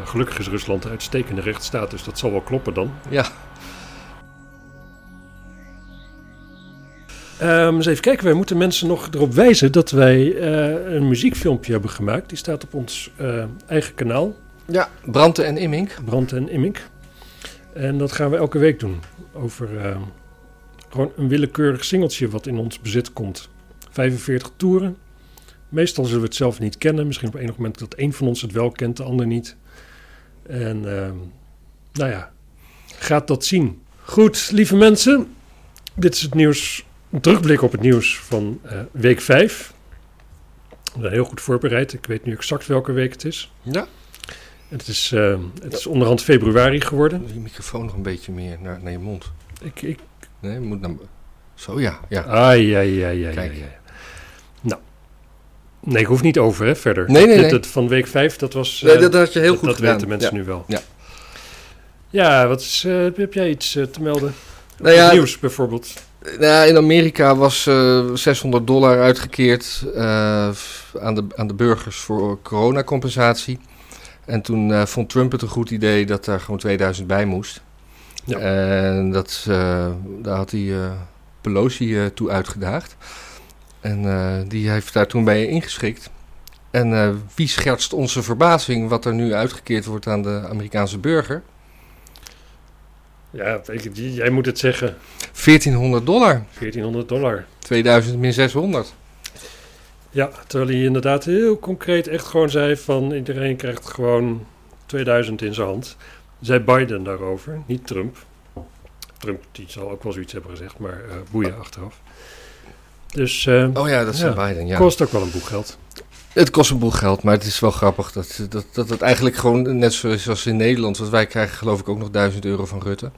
Nou, gelukkig is Rusland een uitstekende rechtsstaat, dus dat zal wel kloppen dan. Ja. Um, eens even kijken, wij moeten mensen nog erop wijzen dat wij uh, een muziekfilmpje hebben gemaakt. Die staat op ons uh, eigen kanaal. Ja, Branden en Immink. Branden en Immink. En dat gaan we elke week doen. Over uh, gewoon een willekeurig singeltje wat in ons bezit komt. 45 toeren. Meestal zullen we het zelf niet kennen. Misschien op enig moment dat één van ons het wel kent, de ander niet. En nou ja, gaat dat zien. Goed, lieve mensen. Dit is het nieuws een terugblik op het nieuws van uh, week 5. We zijn heel goed voorbereid. Ik weet nu exact welke week het is. Ja. Het is, uh, het is onderhand februari geworden. Je microfoon nog een beetje meer naar, naar je mond. Ik, ik... Nee, moet naar... Zo ja. ja. Ah, ja, ja, ja, Kijk. ja, ja. Nee, ik hoef niet over, hè, verder. Nee, nee, nee. Van week 5, dat was... Nee, dat had je heel dat, goed dat gedaan. weten mensen ja. nu wel. Ja. Ja, wat is, heb jij iets te melden? Nou ja, nieuws bijvoorbeeld. Nou, in Amerika was uh, 600 dollar uitgekeerd uh, aan, de, aan de burgers voor coronacompensatie. En toen uh, vond Trump het een goed idee dat daar gewoon 2000 bij moest. Ja. En dat, daar had hij Pelosi toe uitgedaagd. En die heeft daar toen bij ingeschikt. En wie schertst onze verbazing wat er nu uitgekeerd wordt aan de Amerikaanse burger? Ja, jij moet het zeggen. 1400 dollar. 1400 dollar. 2000 min 600. Ja, terwijl hij inderdaad heel concreet echt gewoon zei van iedereen krijgt gewoon 2000 in zijn hand. Zei Biden daarover, niet Trump. Trump die zal ook wel zoiets hebben gezegd, maar uh, boeien achteraf. Dus, uh, oh ja, dat is ja, Biden, ja. kost ook wel een boel geld. Het kost een boel geld, maar het is wel grappig dat, dat, dat het eigenlijk gewoon net zoals in Nederland, want wij krijgen geloof ik ook nog 1000 euro van Rutte.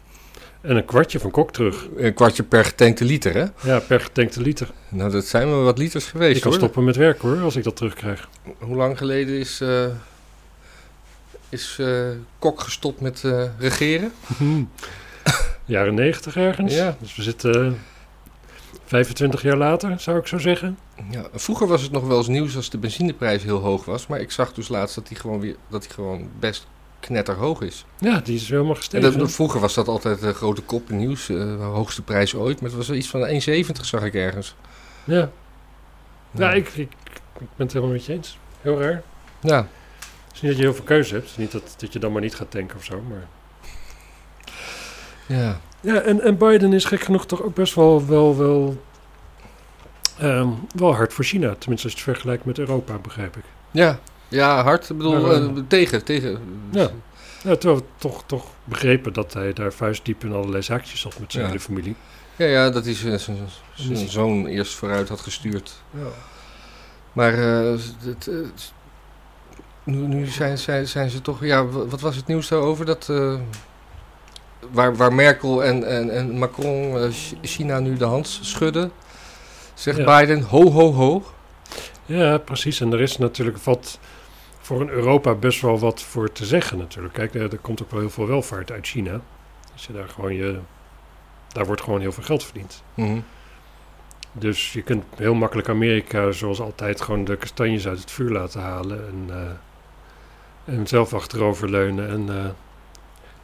En een kwartje van Kok terug. Een kwartje per getankte liter, hè? Ja, per getankte liter. Nou, dat zijn wel wat liters geweest, Ik kan hoor. stoppen met werk, hoor, als ik dat terugkrijg. Hoe lang geleden is, uh, is uh, Kok gestopt met uh, regeren? Jaren 90 ergens. Ja. Dus we zitten 25 jaar later, zou ik zo zeggen. Ja, vroeger was het nog wel eens nieuws als de benzineprijs heel hoog was. Maar ik zag dus laatst dat die gewoon, weer, dat die gewoon best knetterhoog is. Ja, die is helemaal gestegen. Dat, vroeger was dat altijd een grote kop in nieuws. Uh, hoogste prijs ooit. Maar het was iets van 1,70 zag ik ergens. Ja. Ja, ja ik, ik, ik, ben het helemaal met je eens. Heel raar. Ja. Het is niet dat je heel veel keuze hebt. Het is niet dat, dat je dan maar niet gaat tanken of zo. Maar... Ja. Ja, en, en Biden is gek genoeg toch ook best wel, wel, wel, um, wel hard voor China. Tenminste, als je het vergelijkt met Europa, begrijp ik. Ja, ja hard. Ik bedoel, Maar, uh, tegen, tegen. Ja. Ja, terwijl we toch, toch begrepen dat hij daar vuistdiep in allerlei zaakjes zat met zijn Ja. hele familie. Ja, ja, dat hij zijn- zijn zijn zoon eerst vooruit had gestuurd. Ja. Maar eh, het, eh, nu, nu zijn, zijn, zijn ze toch... Ja, wa- wat was het nieuws daarover? Dat, eh, waar, waar Merkel en, en, en Macron eh, Ch- China nu de hand schudden. Zegt Ja. Biden, ho, ho, ho. Ja, precies. En er is natuurlijk wat voor een Europa best wel wat voor te zeggen natuurlijk. Kijk, er, er komt ook wel heel veel welvaart uit China. Je daar gewoon je... Daar wordt gewoon heel veel geld verdiend. Mhm. Dus je kunt heel makkelijk Amerika, zoals altijd, gewoon de kastanjes uit het vuur laten halen. En, eh, en zelf achteroverleunen en eh,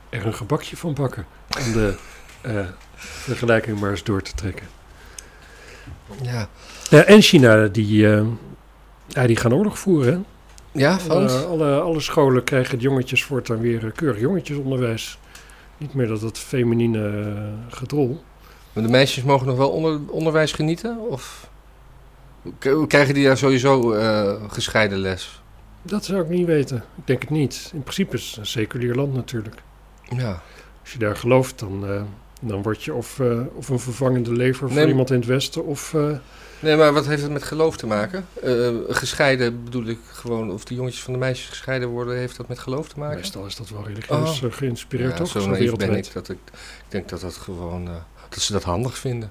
er een gebakje van bakken. Om de eh, vergelijking maar eens door te trekken. Ja, Ja, en China, die, eh, ja, die gaan oorlog voeren. Hè? ja want? Alle, alle, alle scholen krijgen het jongetjes voortaan weer eh, keurig jongetjesonderwijs. Niet meer dat dat feminine gedrol. Maar de meisjes mogen nog wel onder, onderwijs genieten? Of krijgen die daar sowieso gescheiden les? Dat zou ik niet weten. Ik denk het niet. In principe is het een seculier land natuurlijk. Ja. Als je daar gelooft, dan, eh, dan word je of, eh, of een vervangende lever voor iemand in het Westen. Of, eh, Nee, maar wat heeft het met geloof te maken? Gescheiden bedoel ik gewoon, of de jongetjes van de meisjes gescheiden worden, heeft dat met geloof te maken? meestal is dat wel religieus eh, geïnspireerd, Ja, toch? zo Zo ben ik dat ik, ik denk dat dat gewoon, dat ze dat handig vinden.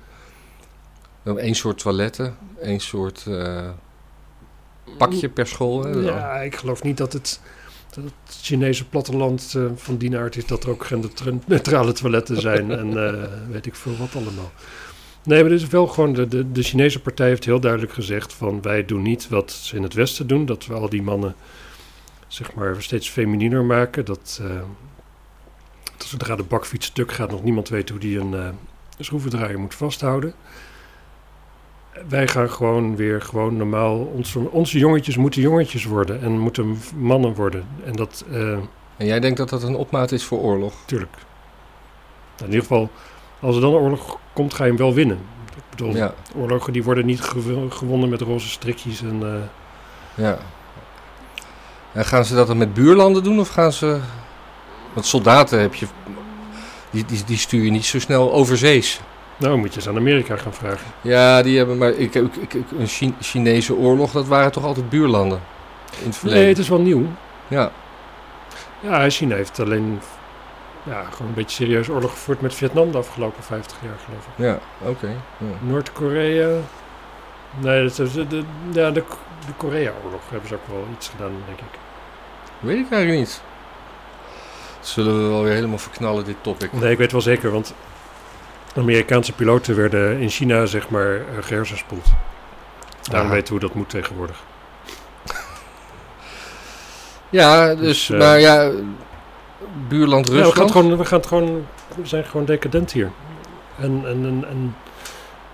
Één soort toiletten, één soort pakje per school. Hè? Ja, ik geloof niet dat het, het Chinese platteland eh, van die aard is dat er ook genderneutrale toiletten zijn en eh, weet ik veel wat allemaal. Nee, maar dit is wel gewoon, de, de, Chinese partij heeft heel duidelijk gezegd van wij doen niet wat ze in het Westen doen, dat we al die mannen zeg maar steeds femininer maken. Dat, uh, dat zodra de bakfiets stuk gaat, nog niemand weet hoe die een schroevendraaier moet vasthouden. Wij gaan gewoon weer gewoon normaal. Onze, onze jongetjes moeten jongetjes worden en moeten mannen worden. En, dat, uh, en jij denkt dat dat een opmaat is voor oorlog? Tuurlijk. In ieder geval, als er dan een oorlog komt, ga je hem wel winnen. Ik bedoel, Ja. oorlogen die worden niet gew- gewonnen met roze strikjes en... eh, Ja. En gaan ze dat dan met buurlanden doen of gaan ze... Want soldaten heb je... Die, die, die stuur je niet zo snel overzees. Nou, moet je eens aan Amerika gaan vragen. Ja, die hebben maar... Ik, ik, een Chi- Chinese oorlog, dat waren toch altijd buurlanden? In het verleden. Nee, het is wel nieuw. Ja. Ja, China heeft alleen ja, gewoon een beetje serieus oorlog gevoerd met Vietnam de afgelopen 50 jaar, geloof ik. Ja, oké. Ja. Noord-Korea. Nee, dat is de, de, ja, de, de Korea-oorlog hebben ze ook wel iets gedaan, denk ik. Weet ik eigenlijk niet. Zullen we wel weer helemaal verknallen, dit topic. Nee, ik weet wel zeker, want Amerikaanse piloten werden in China, zeg maar, uh, gehersenspoeld. Daarom weten we hoe dat moet tegenwoordig. Ja, dus, Dus, eh, maar ja, buurland Ja, we, gaan Rusland. gewoon, we gaan het gewoon, we zijn gewoon decadent hier. En, en, en, en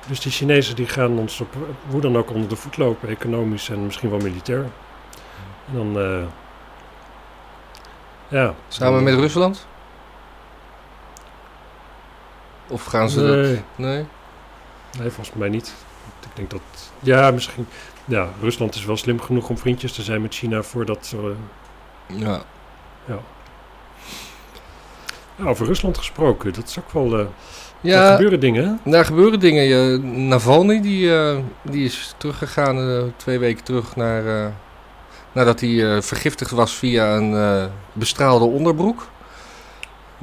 dus die Chinezen die gaan ons op hoe dan ook onder de voet lopen, economisch en misschien wel militair. En dan, eh, ja. Samen met Rusland? Of gaan ze dat... Nee, Nee? volgens mij niet. Ik denk dat, ja, misschien, ja, Rusland is wel slim genoeg om vriendjes te zijn met China voordat ze, Ja. ja, over Rusland gesproken, dat is ook wel, er Ja, gebeuren dingen, daar gebeuren dingen. Je, Navalny, die, eh, die is teruggegaan twee weken terug naar... nadat hij vergiftigd was via een bestraalde onderbroek.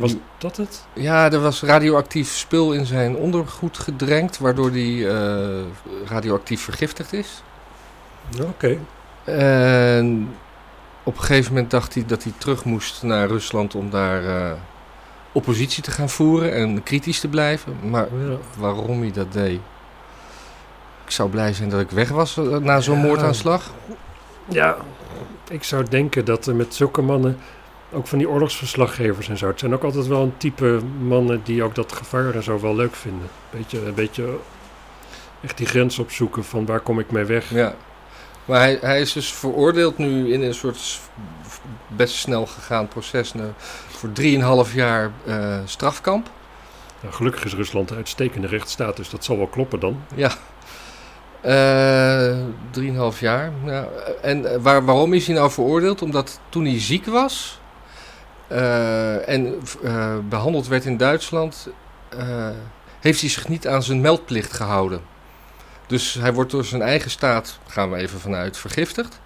Was dat het? Ja, er was radioactief spul in zijn ondergoed gedrenkt, waardoor hij eh, radioactief vergiftigd is. Oké. En op een gegeven moment dacht hij dat hij terug moest naar Rusland om daar eh, oppositie te gaan voeren en kritisch te blijven. Maar Ja. waarom hij dat deed? Ik zou blij zijn dat ik weg was eh, na zo'n Ja. moordaanslag. Ja, ik zou denken dat er met zulke mannen, ook van die oorlogsverslaggevers en zo, het zijn ook altijd wel een type mannen die ook dat gevaar en zo wel leuk vinden. Beetje, een beetje echt die grens opzoeken van waar kom ik mee weg. Ja. Maar hij, hij is dus veroordeeld nu in een soort best snel gegaan proces eh, voor 3,5 jaar eh, strafkamp. Nou, gelukkig is Rusland een uitstekende rechtsstaat, dus dat zal wel kloppen dan. Ja. Eh, Drieënhalf jaar. Ja. En waar, waarom is hij nou veroordeeld? Omdat toen hij ziek was eh, en eh, behandeld werd in Duitsland, eh, heeft hij zich niet aan zijn meldplicht gehouden. Dus hij wordt door zijn eigen staat, gaan we even vanuit, vergiftigd.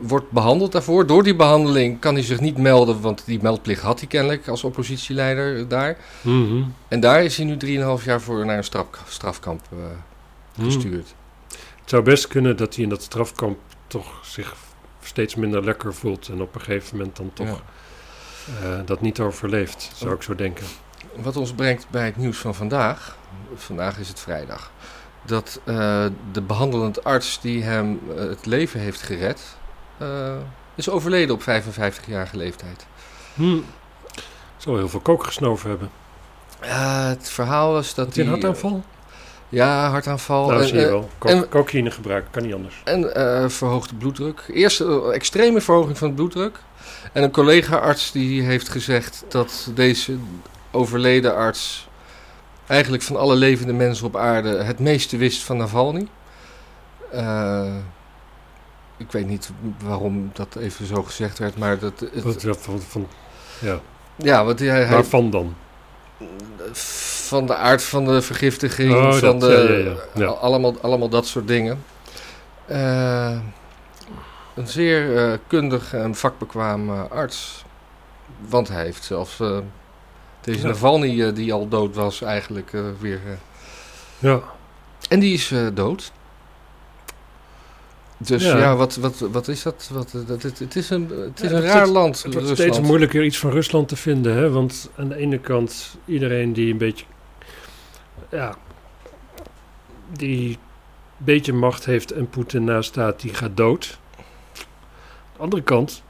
Wordt behandeld daarvoor. Door die behandeling kan hij zich niet melden, want die meldplicht had hij kennelijk als oppositieleider daar. En daar is hij nu 3,5 jaar voor naar een straf, strafkamp Hmm. gestuurd. Het zou best kunnen dat hij in dat strafkamp toch zich steeds minder lekker voelt en op een gegeven moment dan toch Ja. Eh, dat niet overleeft, zou ik zo denken. Wat ons brengt bij het nieuws van vandaag. Vandaag is het vrijdag. Dat eh, de behandelend arts die hem eh, het leven heeft gered, is overleden op 55-jarige leeftijd. Hmm. Zal heel veel kook gesnoven hebben. Het verhaal was dat Had hij een hij... hartaanval? Ja, hartaanval. nou, en, zie je eh, wel. Cocaïne gebruiken, kan niet anders. En eh, verhoogde bloeddruk. Eerst een extreme verhoging van de bloeddruk. En een collega-arts die heeft gezegd dat deze overleden arts eigenlijk van alle levende mensen op aarde het meeste wist van Navalny. Eh, ik weet niet waarom dat even zo gezegd werd, maar dat... het- ja, van, van, ja. ja, want hij, hij- Waarvan dan? Van de aard van de vergiftiging, Oh, van dat, de, ja, ja. Allemaal, allemaal dat soort dingen. Eh, een zeer eh, kundig en vakbekwaam eh, arts. Want hij heeft zelfs deze. Navalny, die al dood was, eigenlijk weer... Ja. en die is dood. Dus Ja. ja, wat, wat, wat is dat? Wat, dat het, het is een, het is Ja, een raar land, Het wordt Rusland. steeds moeilijker iets van Rusland te vinden. Hè? Want aan de ene kant, iedereen die een beetje. Ja. Die een beetje macht heeft en Poetin naast staat, die gaat dood. Aan de andere kant,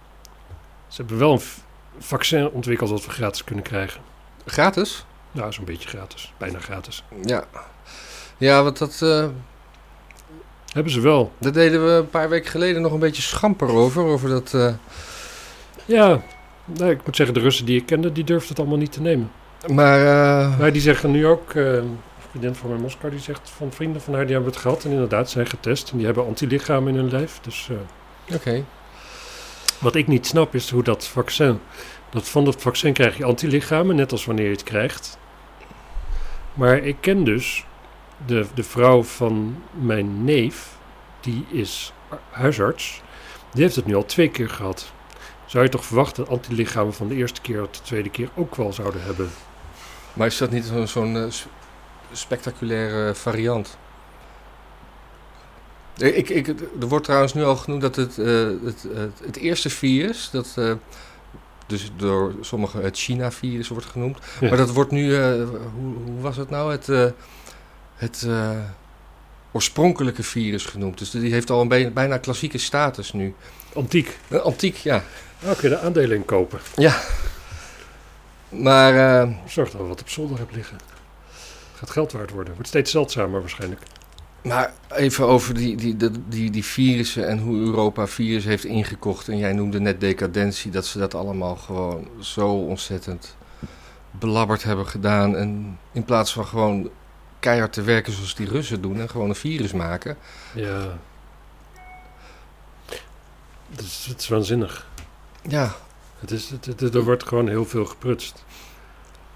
ze hebben wel een vaccin ontwikkeld dat we gratis kunnen krijgen. Gratis? Nou, zo'n beetje gratis. Bijna gratis. Ja. Ja, want dat, eh, Hebben ze wel. daar deden we een paar weken geleden nog een beetje schamper over. Over dat... eh, Ja, nou, ik moet zeggen, de Russen die ik kende, die durfden het allemaal niet te nemen. Maar... eh, Maar die zeggen nu ook, een vriendin van mij in Moskou, die zegt van vrienden van haar, die hebben het gehad. En inderdaad, zijn getest. En die hebben antilichamen in hun lijf. Dus eh, Oké. wat ik niet snap is hoe dat vaccin... Dat van dat vaccin krijg je antilichamen, net als wanneer je het krijgt. Maar ik ken dus de, de vrouw van mijn neef, die is huisarts. Die heeft het nu al twee keer gehad. Zou je toch verwachten dat antilichamen van de eerste keer of de tweede keer ook wel zouden hebben? Maar is dat niet zo'n eh, spectaculaire variant? Eh, Ik, ik, er wordt trouwens nu al genoemd dat het, eh, het, het, het eerste virus, dat dus door sommigen het China-virus wordt genoemd, Ja. maar dat wordt nu, hoe, hoe was het nou, het, het oorspronkelijke virus genoemd. Dus die heeft al een bijna, bijna klassieke status nu. Antiek. Antiek, ja. Nou, kun je de aandelen inkopen. Maar eh, Zorg dat we wat op zolder hebt liggen. Gaat geld waard worden. Wordt steeds zeldzamer waarschijnlijk. Maar even over die, die, die, die, die virussen en hoe Europa virus heeft ingekocht. En jij noemde net decadentie, dat ze dat allemaal gewoon zo ontzettend belabberd hebben gedaan. En in plaats van gewoon keihard te werken zoals die Russen doen en gewoon een virus maken. Ja. Het is, het is waanzinnig. Ja, Het is, het, het- er wordt gewoon heel veel geprutst.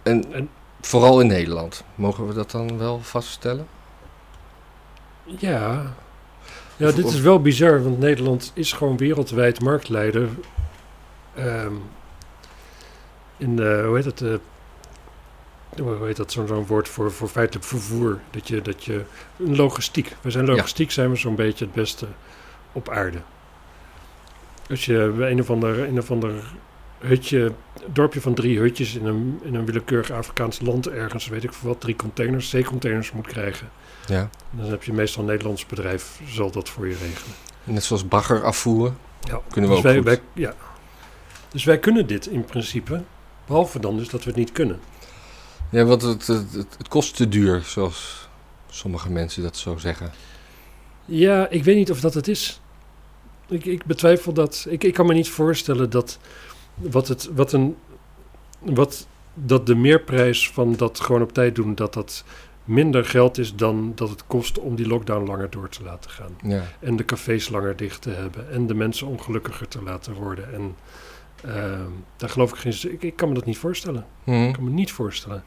en, En- vooral in Nederland. Mogen we dat dan wel vaststellen? Ja. Ja, Of- dit of- is wel bizar, want Nederland is gewoon wereldwijd marktleider. Ehm, in de, hoe heet het? eh, hoe heet dat? Zo'n woord voor, voor feitelijk vervoer. Dat je, dat je, logistiek. We zijn logistiek, zijn we zo'n beetje het beste op aarde. Als je bij een of ander, een of ander hutje, dorpje van drie hutjes in een, in een willekeurig Afrikaans land ergens, weet ik veel wat, drie containers, zeecontainers moet krijgen. Ja. Dan heb je meestal een Nederlands bedrijf, zal dat voor je regelen. Net zoals bagger afvoeren. Ja. Kunnen we dus ook wij, ja. Dus wij kunnen dit in principe, behalve dan dus dat we het niet kunnen. Ja, want het, het, het, het kost te duur, zoals sommige mensen dat zo zeggen. Ja, ik weet niet of dat het is. Ik, ik betwijfel dat. Ik, ik kan me niet voorstellen dat wat het, wat een, wat, dat de meerprijs van dat gewoon op tijd doen, dat dat minder geld is dan dat het kost om die lockdown langer door te laten gaan. Ja. En de cafés langer dicht te hebben. En de mensen ongelukkiger te laten worden. En ehm, daar geloof ik geen. Ik, ik kan me dat niet voorstellen. Mhm. Ik kan me niet voorstellen.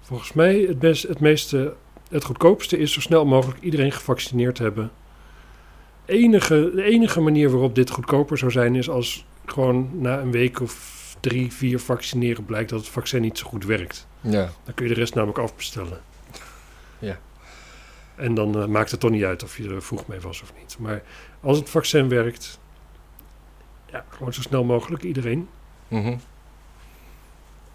Volgens mij het, best, het meeste, het goedkoopste is zo snel mogelijk iedereen gevaccineerd hebben. Enige, de enige manier waarop dit goedkoper zou zijn is als gewoon na een week of drie, vier vaccineren blijkt dat het vaccin niet zo goed werkt. Ja. Dan kun je de rest namelijk afbestellen. Ja. En dan eh, maakt het toch niet uit of je er vroeg mee was of niet. Maar als het vaccin werkt, ja, gewoon zo snel mogelijk iedereen. Mhm.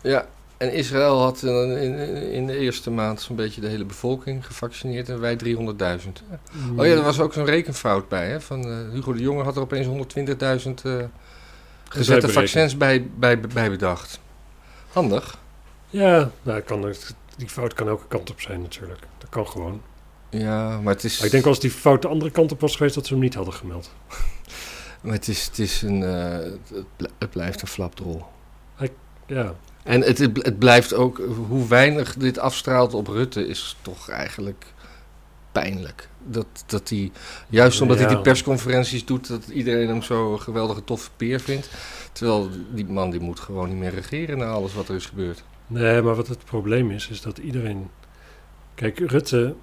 Ja, en Israël had in, in, de eerste maand zo'n beetje de hele bevolking gevaccineerd en wij 300.000. Oh ja, er was ook zo'n rekenfout bij. Hè? Van, eh, Hugo de Jonge had er opeens 120.000 eh, gezette vaccins bij, bij, bij bedacht. Handig. Ja, nou, kan, die fout kan elke kant op zijn natuurlijk. Dat kan gewoon. Ja, maar het is, Maar ik denk als die fout de andere kant op was geweest, dat ze hem niet hadden gemeld. maar het, is, het, is een, eh, het, bl- het blijft een flapdrol. Ja, En het, het blijft ook, hoe weinig dit afstraalt op Rutte, is toch eigenlijk pijnlijk. Dat, dat hij, juist omdat hij die persconferenties doet, dat iedereen hem zo een geweldige toffe peer vindt. Terwijl die man die moet gewoon niet meer regeren na alles wat er is gebeurd. nee, maar wat het probleem is, is dat iedereen... Kijk, Rutte,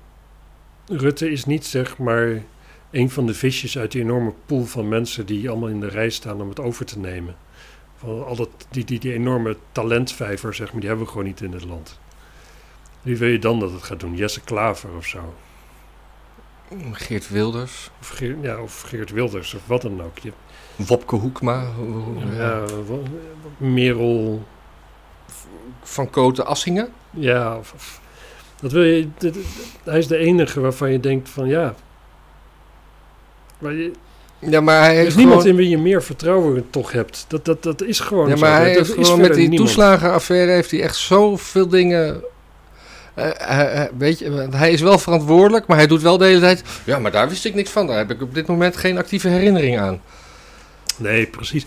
Rutte is niet zeg maar een van de visjes uit die enorme pool van mensen die allemaal in de rij staan om het over te nemen. Van al dat, die, die, die enorme talentvijver, zeg maar, die hebben we gewoon niet in het land. Wie wil je dan dat het gaat doen? Jesse Klaver of zo? Geert Wilders, Of, Geert, ja, of Geert Wilders of wat dan ook. Je, Wopke Hoekma, hoe- hoe- ja, Merel, Van Koten Assingen. ja. Of, of- dat wil je, dit- hij is de enige waarvan je denkt van ja. Maar je, Ja, maar hij Er heeft is niemand gewoon... in wie je meer vertrouwen toch hebt. Dat, dat, dat is gewoon Ja, zo. maar hij Dat heeft is gewoon met die niemand. toeslagenaffaire heeft hij echt zoveel dingen... eh, weet je, want hij is wel verantwoordelijk, maar hij doet wel de hele tijd... Ja, maar daar wist ik niks van. Daar heb ik op dit moment geen actieve herinnering aan. Nee, precies.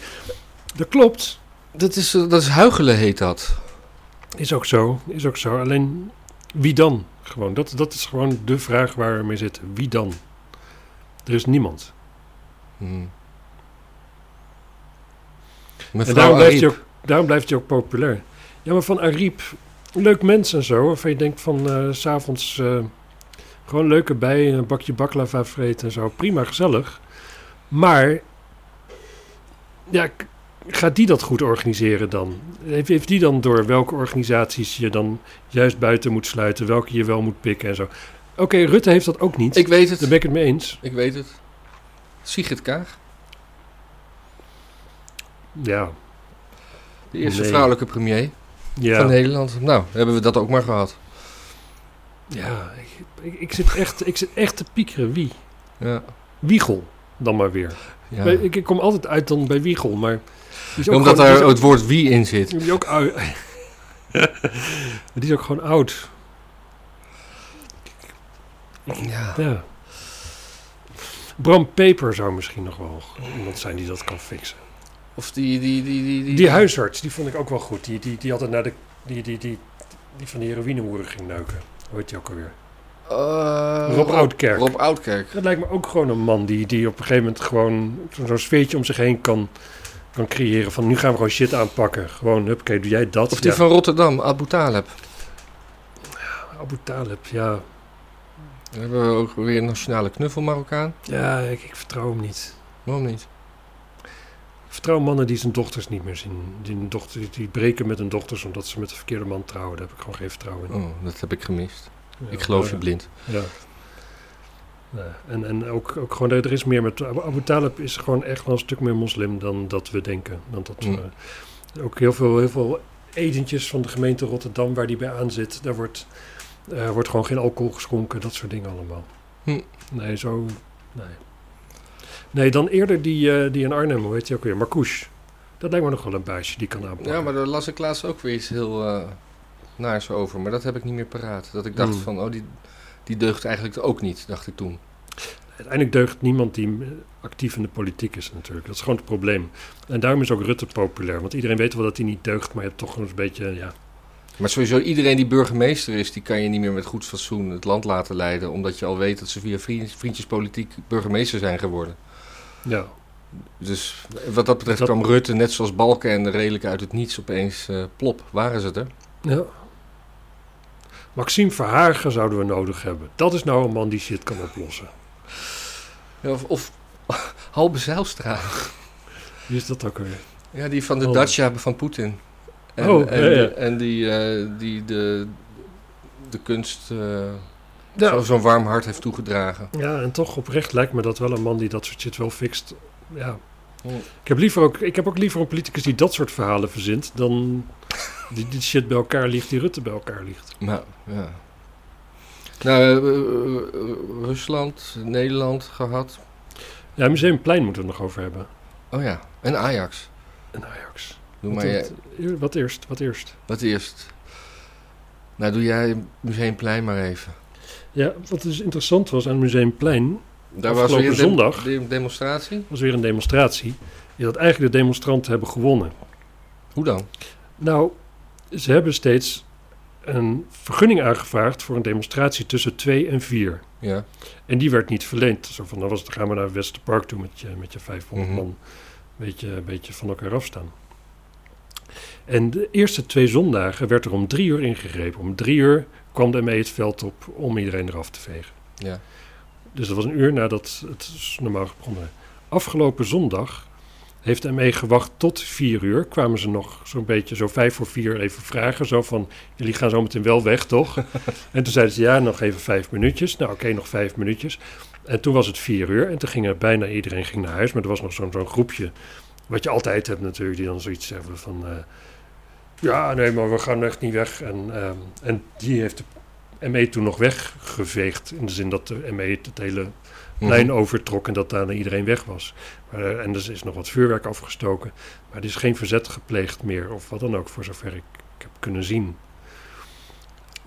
Dat klopt. Dat is, eh, dat is huigelen, heet dat. Is ook zo. Is ook zo. Alleen, wie dan? Gewoon, dat, dat is gewoon de vraag waar we mee zitten. Wie dan? Er is niemand. Hmm. En daarom blijft, hij ook, daarom blijft hij ook populair. Ja, maar van Ariep, leuk mens en zo. Waarvan je denkt van, eh, s s'avonds eh, gewoon leuk erbij, een bakje baklava vreten en zo. Prima, gezellig. Maar, ja, gaat die dat goed organiseren dan? Heeft, heeft die dan door welke organisaties je dan juist buiten moet sluiten, welke je wel moet pikken en zo? Oké, Rutte heeft dat ook niet. Ik weet het. Daar ben ik het mee eens. Ik weet het. Sigrid Kaag, Ja, de eerste Nee. vrouwelijke premier ja. van Nederland. Nou, hebben we dat ook maar gehad. Ja, ik, ik, ik zit echt, ik zit echt te piekeren. Wie? Ja. Wiegel dan maar weer. ja. Ik, ik kom altijd uit dan bij Wiegel, maar... Omdat gewoon- daar het woord wie in zit. die is ook die is ook gewoon oud. Ja. Ja. Bram Peper zou misschien nog wel iemand zijn die dat kan fixen. Of die... Die, die, die, die, Die huisarts, die vond ik ook wel goed. Die, die, die altijd naar de... Die, die, die, die van de heroïnehoeren ging neuken. Hoe heet die ook alweer? Eh, Rob Oudkerk. Rob Oudkerk. Dat lijkt me ook gewoon een man die, die op een gegeven moment gewoon zo- zo'n sfeertje om zich heen kan, kan creëren. Van nu gaan we gewoon shit aanpakken. Gewoon, huppakee, doe jij dat? Of die ja. van Rotterdam, Abu Taleb. Abu Talib, ja. Dan hebben we ook weer een nationale knuffel Marokkaan. Ja, ik, ik vertrouw hem niet. Waarom niet? Vertrouw mannen die zijn dochters niet meer zien. Die, een dochter, die breken met hun dochters omdat ze met de verkeerde man trouwen. Daar heb ik gewoon geen vertrouwen in. Oh, dat heb ik gemist. Ja, ik geloof je blind. Ja. Ja, en en ook, ook gewoon, er is meer met... Abu Talib is gewoon echt wel een stuk meer moslim dan dat we denken. Dan dat, Mm. eh, ook heel veel, heel veel etentjes van de gemeente Rotterdam waar die bij aan zit. Daar wordt, eh, wordt gewoon geen alcohol geschonken, dat soort dingen allemaal. Hm. Nee, zo... Nee. Nee, dan eerder die, eh, die in Arnhem, hoe heet die ook weer? Marcouche. Dat lijkt me nog wel een baasje die kan aanpakken. Ja, maar daar las ik laatst ook weer iets heel eh naars over. Maar dat heb ik niet meer paraat. Dat ik dacht Hmm. van, oh, die, die deugt eigenlijk ook niet, dacht ik toen. Uiteindelijk deugt niemand die eh, actief in de politiek is natuurlijk. Dat is gewoon het probleem. En daarom is ook Rutte populair. Want iedereen weet wel dat hij niet deugt, maar je hebt toch een beetje... Ja, Maar sowieso iedereen die burgemeester is, die kan je niet meer met goed fatsoen het land laten leiden. Omdat je al weet dat ze via vriend- vriendjespolitiek burgemeester zijn geworden. Ja. Dus wat dat betreft Dat- kwam Rutte, net zoals Balken en redelijk uit het niets, opeens eh, plop. Waren ze er? ja. Maxime Verhagen zouden we nodig hebben. Dat is nou een man die shit kan oplossen. Ja, of, of Halbe Zijlstra. Wie is dat ook weer? Ja, die van de Oh. Dacia van Poetin. En, Oh, en, ja, ja. en die, eh, die de, de kunst eh, Ja. zo- zo'n warm hart heeft toegedragen. ja, en toch oprecht lijkt me dat wel een man die dat soort shit wel fixt. Ja. Oh. Ik heb, liever ook, ik heb ook liever een politicus die dat soort verhalen verzint... dan die, die shit bij elkaar ligt, die Rutte bij elkaar ligt. Nou, ja. Nou, eh, eh, eh, Rusland, Nederland gehad. Ja, Museumplein moeten we het nog over hebben. Oh ja, en Ajax. En Ajax. Doe Wat, maar wat eerst, wat eerst? wat eerst. Nou, doe jij Museumplein maar even. Ja, wat dus interessant was aan Museumplein, Daar was weer een zondag. de- demonstratie. was weer een demonstratie. is dat eigenlijk de demonstranten hebben gewonnen. Hoe dan? Nou, ze hebben steeds een vergunning aangevraagd voor een demonstratie tussen 2 en 4. Ja. En die werd niet verleend. Zo van, dan was het, dan gaan we naar Westerpark toe met je, met je 500 Mhm. man. Een beetje, een beetje van elkaar afstaan. En de eerste twee zondagen werd er om drie uur ingegrepen. Om drie uur kwam de ME het veld op om iedereen eraf te vegen. Ja. Dus dat was een uur nadat het normaal begonnen. Afgelopen zondag heeft de ME gewacht tot vier uur. Kwamen ze nog zo'n beetje, zo vijf voor vier, even vragen. Zo van, jullie gaan zo meteen wel weg, toch? en toen zeiden ze, ja, nog even vijf minuutjes. Nou, oké, nog vijf minuutjes. En toen was het vier uur en toen ging er bijna iedereen ging naar huis. Maar er was nog zo'n zo'n groepje, wat je altijd hebt natuurlijk, die dan zoiets hebben van... eh, ja, nee, maar we gaan echt niet weg. En, ehm, en die heeft de ME toen nog weggeveegd. In de zin dat de ME het hele Mhm. overtrok en dat daarna iedereen weg was. Maar, eh, en er is nog wat vuurwerk afgestoken. Maar er is geen verzet gepleegd meer, of wat dan ook, voor zover ik, ik heb kunnen zien.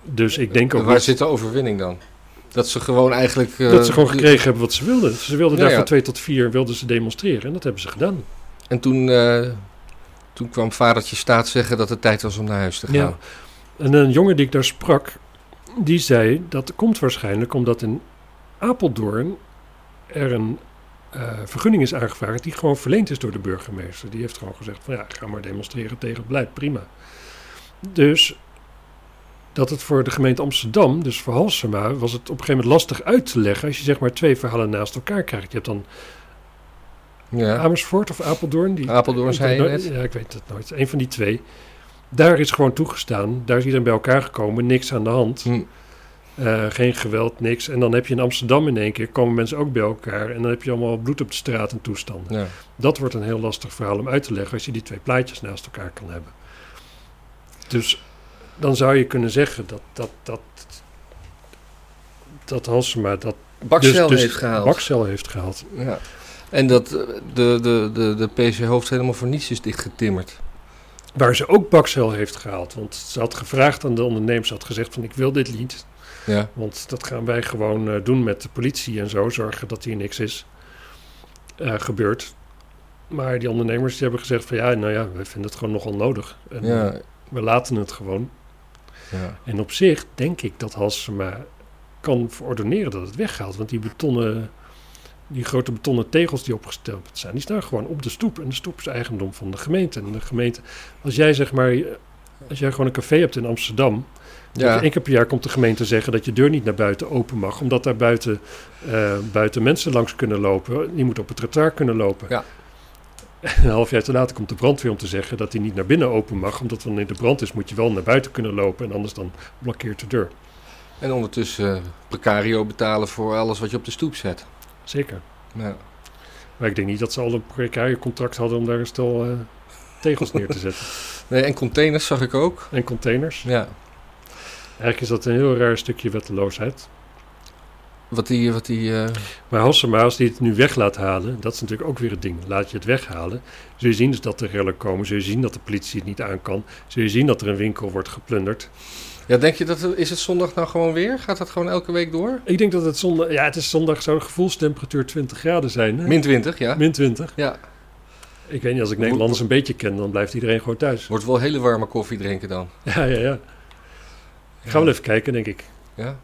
Dus ik denk ook Waar zit de overwinning dan? Dat ze gewoon eigenlijk... eh, dat ze gewoon gekregen hebben wat ze wilden. Ze wilden Ja, daar ja. van twee tot vier wilden ze demonstreren en dat hebben ze gedaan. En toen, eh, toen kwam vadertje staat zeggen dat het tijd was om naar huis te gaan. Ja. En een jongen die ik daar sprak, die zei dat komt waarschijnlijk omdat in Apeldoorn er een eh, vergunning is aangevraagd die gewoon verleend is door de burgemeester. Die heeft gewoon gezegd van ja, ga maar demonstreren tegen het beleid, prima. Dus dat het voor de gemeente Amsterdam, dus voor Halsema, was het op een gegeven moment lastig uit te leggen als je zeg maar twee verhalen naast elkaar krijgt. Je hebt dan Ja. Amersfoort of Apeldoorn. Die, Apeldoorn zei je net. Ja, ik weet het nooit. Een van die twee. Daar is gewoon toegestaan. Daar is iedereen bij elkaar gekomen. Niks aan de hand. Hm. Eh, geen geweld, niks. En dan heb je in Amsterdam in één keer, komen mensen ook bij elkaar. En dan heb je allemaal bloed op de straat en toestanden. Ja. Dat wordt een heel lastig verhaal om uit te leggen als je die twee plaatjes naast elkaar kan hebben. Dus dan zou je kunnen zeggen dat dat, dat, dat Halsema dat Bakcel dus heeft gehaald. Bakcel heeft gehaald. Ja. En dat eh, de, de, de, de PC-hoofd helemaal voor niets is dichtgetimmerd. Waar ze ook Bakcel heeft gehaald. Want ze had gevraagd aan de ondernemers, ze had gezegd van ik wil dit niet. Ja. Want dat gaan wij gewoon eh, doen met de politie en zo. Zorgen dat hier niks is eh, gebeurd. Maar die ondernemers die hebben gezegd van ja, nou ja, wij vinden het gewoon nogal nodig. En Ja. we laten het gewoon. ja. En op zich denk ik dat Halsema kan verordoneren dat het weggaat. Want die betonnen, die grote betonnen tegels die opgesteld zijn, die staan gewoon op de stoep. En de stoep is eigendom van de gemeente. En de gemeente, als jij zeg maar, als jij gewoon een café hebt in Amsterdam, Ja. één keer per jaar komt de gemeente zeggen dat je deur niet naar buiten open mag, omdat daar buiten, eh, buiten mensen langs kunnen lopen. Die moeten op het trottoir kunnen lopen. Ja. En een half jaar te later komt de brandweer om te zeggen dat hij niet naar binnen open mag, omdat wanneer de brand is moet je wel naar buiten kunnen lopen en anders dan blokkeert de deur. En ondertussen eh, precario betalen voor alles wat je op de stoep zet. Zeker. Ja. Maar ik denk niet dat ze al een precaire contract hadden om daar een stel eh, tegels neer te zetten. Nee, en containers zag ik ook. En containers. Ja. Eigenlijk is dat een heel raar stukje wetteloosheid. Wat die... Wat die eh, Maar Halsema, als die het nu weg laat halen, dat is natuurlijk ook weer het ding. Laat je het weghalen, zul je zien dus dat er rellen komen. Zul je zien dat de politie het niet aan kan. Zul je zien dat er een winkel wordt geplunderd. Ja, denk je dat... het- Is het zondag nou gewoon weer? Gaat dat gewoon elke week door? Ik denk dat het zondag... Ja, het is zondag zou de gevoelstemperatuur 20 graden zijn. Hè? Min 20, ja. Min 20. Ja. Ik weet niet, als ik Nederlanders een beetje ken, dan blijft iedereen gewoon thuis. Wordt wel hele warme koffie drinken dan. Ja, ja, ja. Ik ga wel even kijken, denk ik. Ja.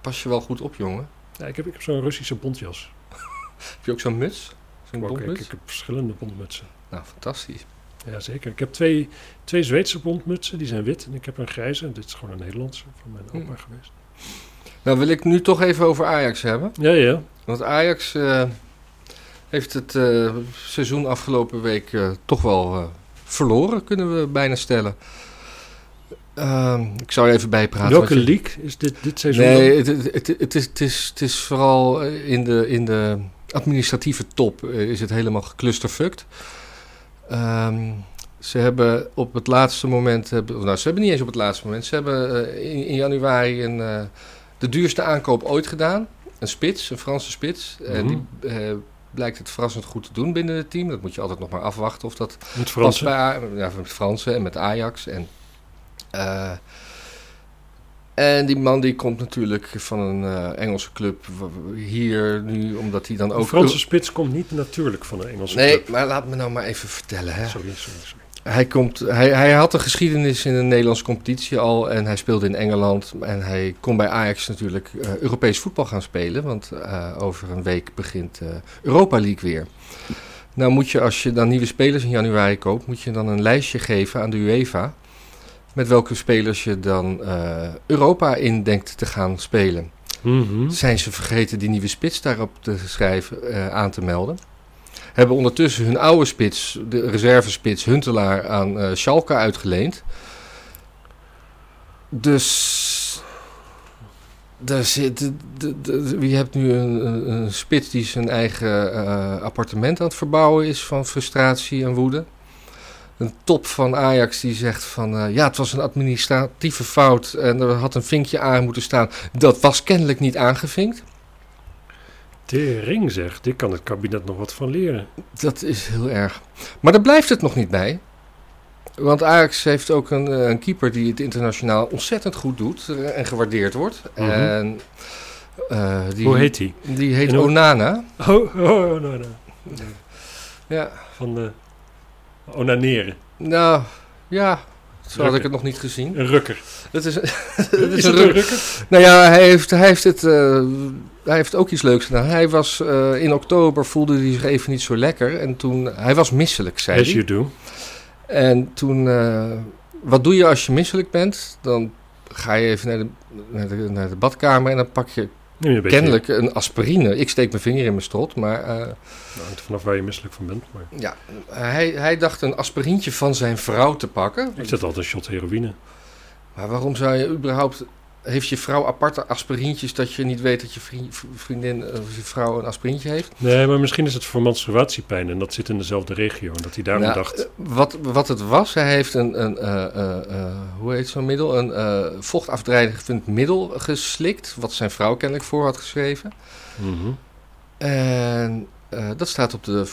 Pas je wel goed op, jongen. Ja, ik heb, ik heb zo'n Russische bontjas. Heb je ook zo'n muts? Zo'n ik, ik heb verschillende bontmutsen. Nou, fantastisch. Ja, zeker. Ik heb twee, twee Zweedse bontmutsen, die zijn wit. En ik heb een grijze, dit is gewoon een Nederlandse van mijn opa Hm. geweest. Nou, wil ik nu toch even over Ajax hebben. Ja, ja. Want Ajax eh, heeft het eh, seizoen afgelopen week eh, toch wel verloren, kunnen we bijna stellen. Ehm, ik zou even bijpraten. Welke je- league is dit, dit seizoen? Nee, het, het, het, het is, het, is, het is vooral in de, in de administratieve top is het helemaal geclusterfucked. Ehm, ze hebben op het laatste moment, nou ze hebben niet eens op het laatste moment, ze hebben eh, in, in januari een, eh, de duurste aankoop ooit gedaan. Een spits, een Franse spits. En Mhm. die eh, blijkt het verrassend goed te doen binnen het team. Dat moet je altijd nog maar afwachten of dat Het Past Franse. bij A- ja, met Fransen en met Ajax. En, eh, en die man die komt natuurlijk van een eh, Engelse club hier nu, omdat hij dan De ook... Franse spits komt niet natuurlijk van een Engelse Nee, club. maar laat me nou maar even vertellen. Hè. Sorry, sorry, sorry. Hij, komt, hij, hij had een geschiedenis in de Nederlandse competitie al en hij speelde in Engeland. En hij kon bij Ajax natuurlijk eh, Europees voetbal gaan spelen, want eh, over een week begint Europa League weer. Nou moet je, als je dan nieuwe spelers in januari koopt, moet je dan een lijstje geven aan de UEFA. Met welke spelers je dan eh, Europa in denkt te gaan spelen. Mhm. Zijn ze vergeten die nieuwe spits daarop te schrijven, eh, aan te melden? Hebben ondertussen hun oude spits, de reservespits Huntelaar, aan eh Schalke uitgeleend. Dus. Daar zit, je hebt nu een, een, spits die zijn eigen appartement aan het verbouwen is van frustratie en woede. Een top van Ajax die zegt van eh, ja, het was een administratieve fout en er had een vinkje aan moeten staan. Dat was kennelijk niet aangevinkt. Tering zeg, dit kan het kabinet nog wat van leren. Dat is heel erg. Maar daar blijft het nog niet bij. Want Ajax heeft ook een, eh, een keeper die het internationaal ontzettend goed doet eh, en gewaardeerd wordt. Mhm. En, die, Hoe heet die? Die heet En Onana. Oh, oh, nou. Ja, Van de onaneren. nou, ja, zo had Rukker. ik het nog niet gezien. Een rukker. Het is, het Is, is het een ruk- rukker? Nou ja, hij heeft, hij heeft, het, eh, hij heeft ook iets leuks gedaan. Hij was eh, in oktober voelde hij zich even niet zo lekker. En toen, hij was misselijk, zei As hij. you do. En toen, eh, wat doe je als je misselijk bent? Dan ga je even naar de, naar de, naar de badkamer en dan pak je een kennelijk een aspirine. Ik steek mijn vinger in mijn strot, maar Nou, hangt vanaf waar je misselijk van bent. Maar ja, hij, hij dacht een aspirintje van zijn vrouw te pakken. ik zet altijd een shot heroïne. Maar waarom zou je überhaupt... Heeft je vrouw aparte aspirintjes dat je niet weet dat je vri- vriendin of je vrouw een aspirintje heeft? Nee, maar misschien is het voor menstruatiepijn en dat zit in dezelfde regio. En dat hij daarom Nou, dacht, eh, wat, wat het was, hij heeft een, een eh, eh, hoe heet zo'n middel? Een vochtafdrijvend middel geslikt, wat zijn vrouw kennelijk voor had geschreven. mhm, En dat staat op de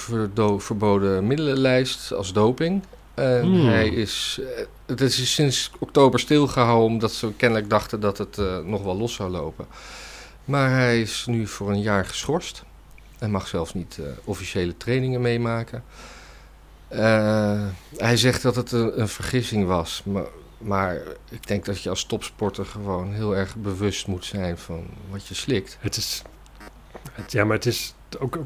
verboden middelenlijst als doping. En Hmm. hij is, eh, het is sinds oktober stilgehouden omdat ze kennelijk dachten dat het eh, nog wel los zou lopen. Maar hij is nu voor een jaar geschorst. Hij mag zelfs niet eh, officiële trainingen meemaken. Hij zegt dat het een, een vergissing was. Maar, maar ik denk dat je als topsporter gewoon heel erg bewust moet zijn van wat je slikt. het is... Het, ja, maar het is ook...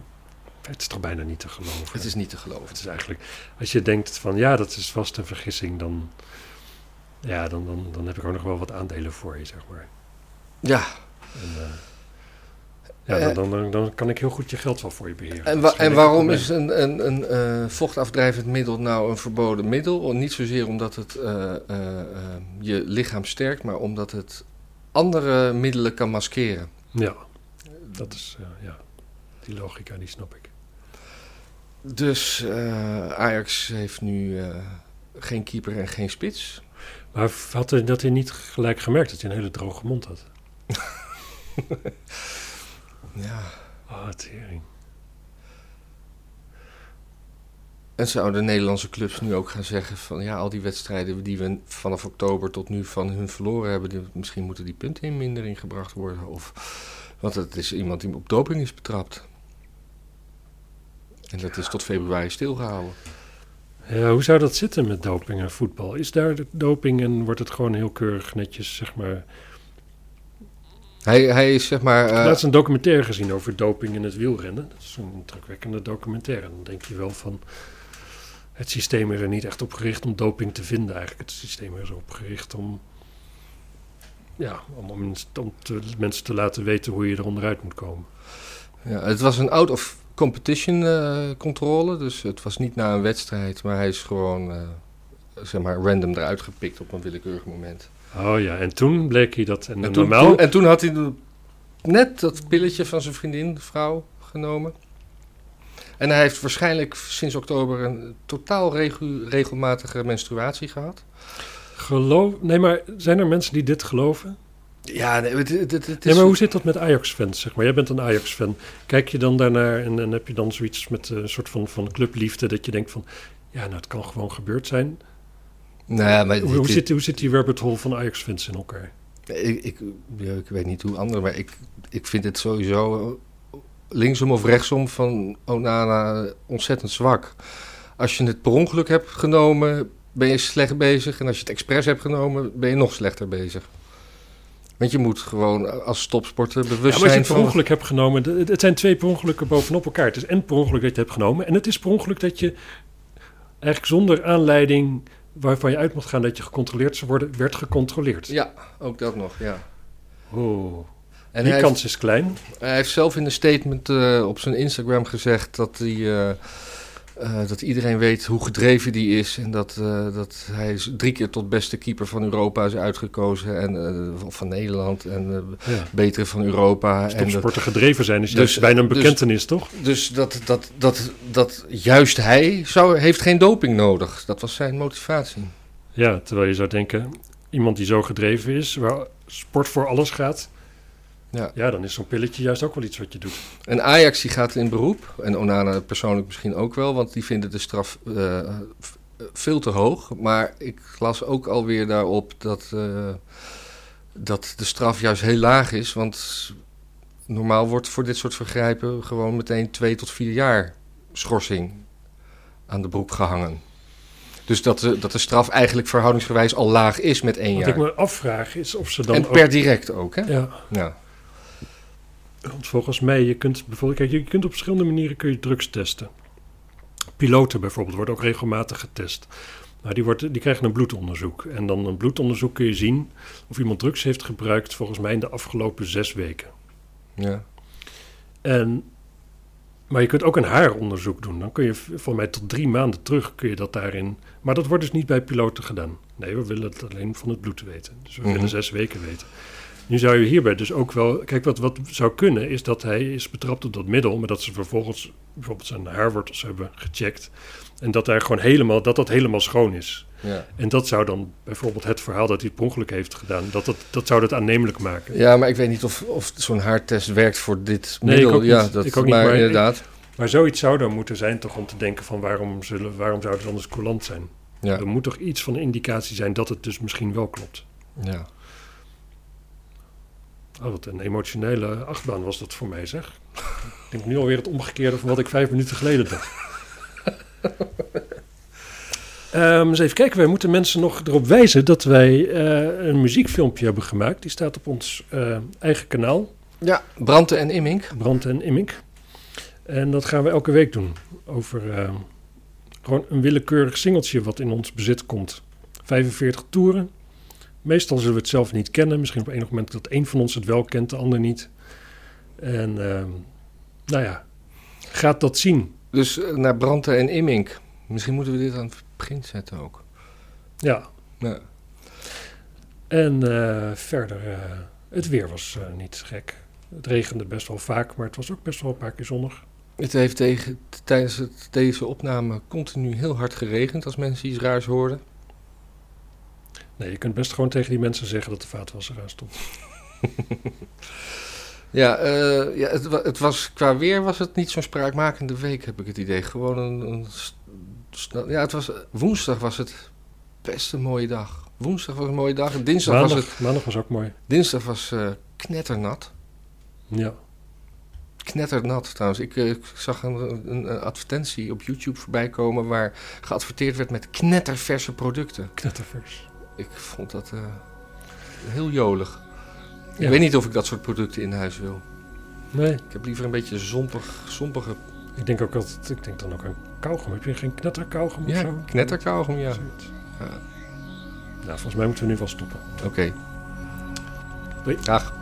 Het is toch bijna niet te geloven. Het is niet te geloven. Het is eigenlijk... Als je denkt van ja, dat is vast een vergissing, dan... Ja, dan, dan, dan heb ik ook nog wel wat aandelen voor je, zeg maar. Ja, En, eh, ja, Eh, dan, dan, dan, dan kan ik heel goed je geld wel voor je beheren. En, wa- en waarom is een, een, een eh, vochtafdrijvend middel nou een verboden middel? Niet zozeer omdat het je lichaam sterkt, maar omdat het andere middelen kan maskeren. Ja, dat is... ja, die logica, die snap ik. Dus eh, Ajax heeft nu eh, geen keeper en geen spits. Maar had hij dat hij niet gelijk gemerkt dat hij een hele droge mond had? Ja. Ah, tering. En zouden Nederlandse clubs nu ook gaan zeggen van ja, al die wedstrijden die we vanaf oktober tot nu van hun verloren hebben, die, misschien moeten die punten in mindering gebracht worden. Of, want het is iemand die op doping is betrapt. En dat is tot februari stilgehouden. Ja, hoe zou dat zitten met doping en voetbal? Is daar de doping en wordt het gewoon heel keurig netjes, zeg maar... Hij, hij is zeg maar. Ik heb eh, laatst een documentaire gezien over doping in het wielrennen. Dat is een indrukwekkende documentaire. Dan denk je wel van... Het systeem is er niet echt op gericht om doping te vinden eigenlijk. Het systeem is erop gericht om... Ja, om, om, mensen- om te- mensen te laten weten hoe je er onderuit moet komen. ja, het was een out of competition eh, controle. Dus het was niet na een wedstrijd, maar hij is gewoon eh, zeg maar random eruit gepikt op een willekeurig moment. Oh ja, en toen bleek hij dat... En, En toen, normaal... toen- en toen had hij net dat pilletje van zijn vriendin, vrouw, genomen. En hij heeft waarschijnlijk sinds oktober een totaal regu- regelmatige menstruatie gehad. Geloof... Nee, maar zijn er mensen die dit geloven? Ja, het, het, het, het Ja, is... maar hoe zit dat met Ajax-fans, zeg maar? Jij bent een Ajax-fan. Kijk je dan daarnaar en, en heb je dan zoiets met eh, een soort van, van clubliefde... dat je denkt van, ja, nou, het kan gewoon gebeurd zijn. Nou ja, maar Hoe, zit, hoe zit die rabbit hole van Ajax-fans in elkaar? Ik, ik, ja, ik weet niet hoe anderen, maar ik, ik vind het sowieso linksom of rechtsom van Onana ontzettend zwak. Als je het per ongeluk hebt genomen, ben je slecht bezig. En als je het expres hebt genomen, ben je nog slechter bezig. Want je moet gewoon als topsporter bewust Ja, maar als je zijn het per van... ongeluk hebt genomen... Het, zijn twee per ongelukken bovenop elkaar. Het is en per ongeluk dat je het hebt genomen... en het is per ongeluk dat je eigenlijk zonder aanleiding... waarvan je uit moet gaan dat je gecontroleerd zou worden... werd gecontroleerd. Ja, ook dat nog, ja. Oh, En die kans is klein. Hij heeft zelf in een statement eh, op zijn Instagram gezegd dat, hij, eh, eh, dat iedereen weet hoe gedreven die is. En dat, eh, dat hij is drie keer tot beste keeper van Europa is uitgekozen. En, eh, van Nederland en Ja. betere van Europa. Als En gedreven zijn is Dus- bijna een dus- bekentenis, toch? dus dat, dat, dat, dat juist hij zou, heeft geen doping nodig. Dat was zijn motivatie. Ja, terwijl je zou denken, iemand die zo gedreven is, waar sport voor alles gaat, Ja. Ja, dan is zo'n pilletje juist ook wel iets wat je doet. En Ajax die gaat in beroep. En Onana persoonlijk misschien ook wel, want die vinden de straf eh, veel te hoog. Maar ik las ook alweer daarop dat, eh, dat de straf juist heel laag is. Want normaal wordt voor dit soort vergrijpen gewoon meteen twee tot vier jaar schorsing aan de broek gehangen. Dus dat de, dat de straf eigenlijk verhoudingsgewijs al laag is met één Wat jaar. ik me afvraag is of ze dan En ook... per direct ook, hè? Ja, Ja. Want volgens mij, je kunt bijvoorbeeld... Kijk, je kunt op verschillende manieren kun je drugs testen. Piloten bijvoorbeeld worden ook regelmatig getest. Nou, die, wordt, die krijgen een bloedonderzoek. En dan een bloedonderzoek kun je zien of iemand drugs heeft gebruikt... volgens mij in de afgelopen zes weken. ja. En, maar je kunt ook een haaronderzoek doen. Dan kun je v- voor mij tot drie maanden terug kun je dat daarin. Maar dat wordt dus niet bij piloten gedaan. Nee, we willen het alleen van het bloed weten. Dus we Mhm. willen zes weken weten. Nu zou je hierbij dus ook wel. Kijk, wat, wat zou kunnen is dat hij is betrapt op dat middel, maar dat ze vervolgens bijvoorbeeld zijn haarwortels hebben gecheckt. En dat daar gewoon helemaal, dat dat helemaal schoon is. ja. En dat zou dan bijvoorbeeld het verhaal dat hij het per ongeluk heeft gedaan, dat, dat, dat zou dat aannemelijk maken. Ja, maar ik weet niet of, of zo'n haartest werkt voor dit Nee, middel. ik ook ja, niet. dat Ik ook niet, maar, maar ik- inderdaad. Maar zoiets zou dan moeten zijn toch om te denken van waarom, zullen, waarom zou het anders coulant zijn? Ja, Er moet toch iets van een indicatie zijn dat het dus misschien wel klopt. ja. Oh, wat een emotionele achtbaan was dat voor mij zeg. ik denk nu alweer het omgekeerde van wat ik vijf minuten geleden dacht. Ehm, eens even kijken, wij moeten mensen nog erop wijzen dat wij eh, een muziekfilmpje hebben gemaakt. Die staat op ons eh, eigen kanaal, ja, Brandte en Immink. Brand en Immink. En dat gaan we elke week doen. Over eh, gewoon een willekeurig singeltje wat in ons bezit komt. 45 toeren. Meestal zullen we het zelf niet kennen. Misschien op enig moment dat één van ons het wel kent, de ander niet. En ehm, nou ja, gaat dat zien. Dus eh, naar Brandte en Immink. Misschien moeten we dit aan het begin zetten ook. Ja, Ja. en eh, verder, eh, het weer was niet gek. Het regende best wel vaak, maar het was ook best wel een paar keer zonnig. Het heeft tegen, tijdens het, deze opname continu heel hard geregend als mensen iets raars hoorden. Nee, je kunt best gewoon tegen die mensen zeggen dat de vaatwasser aan stond. Ja, eh, ja het, het was, qua weer was het niet zo'n spraakmakende week, heb ik het idee. Gewoon een... ja, het was, woensdag was het best een mooie dag. Woensdag was een mooie dag. En dinsdag was, het, Maandag, maandag was ook mooi. dinsdag was eh, knetternat. Ja. Knetternat trouwens. Ik, eh, ik zag een, een, een advertentie op YouTube voorbij komen waar geadverteerd werd met knetterverse producten. Knettervers. Ik vond dat eh, heel jolig. Ja. Ik weet niet of ik dat soort producten in huis wil. Nee, Ik heb liever een beetje zompig, zompige... ik denk ook altijd, ik denk dan ook aan kauwgom. Heb je geen knetterkauwgom of Ja, zo? knetterkauwgom, ja. Ja. Nou, volgens mij moeten we nu wel stoppen. Oké. Doei. Dag.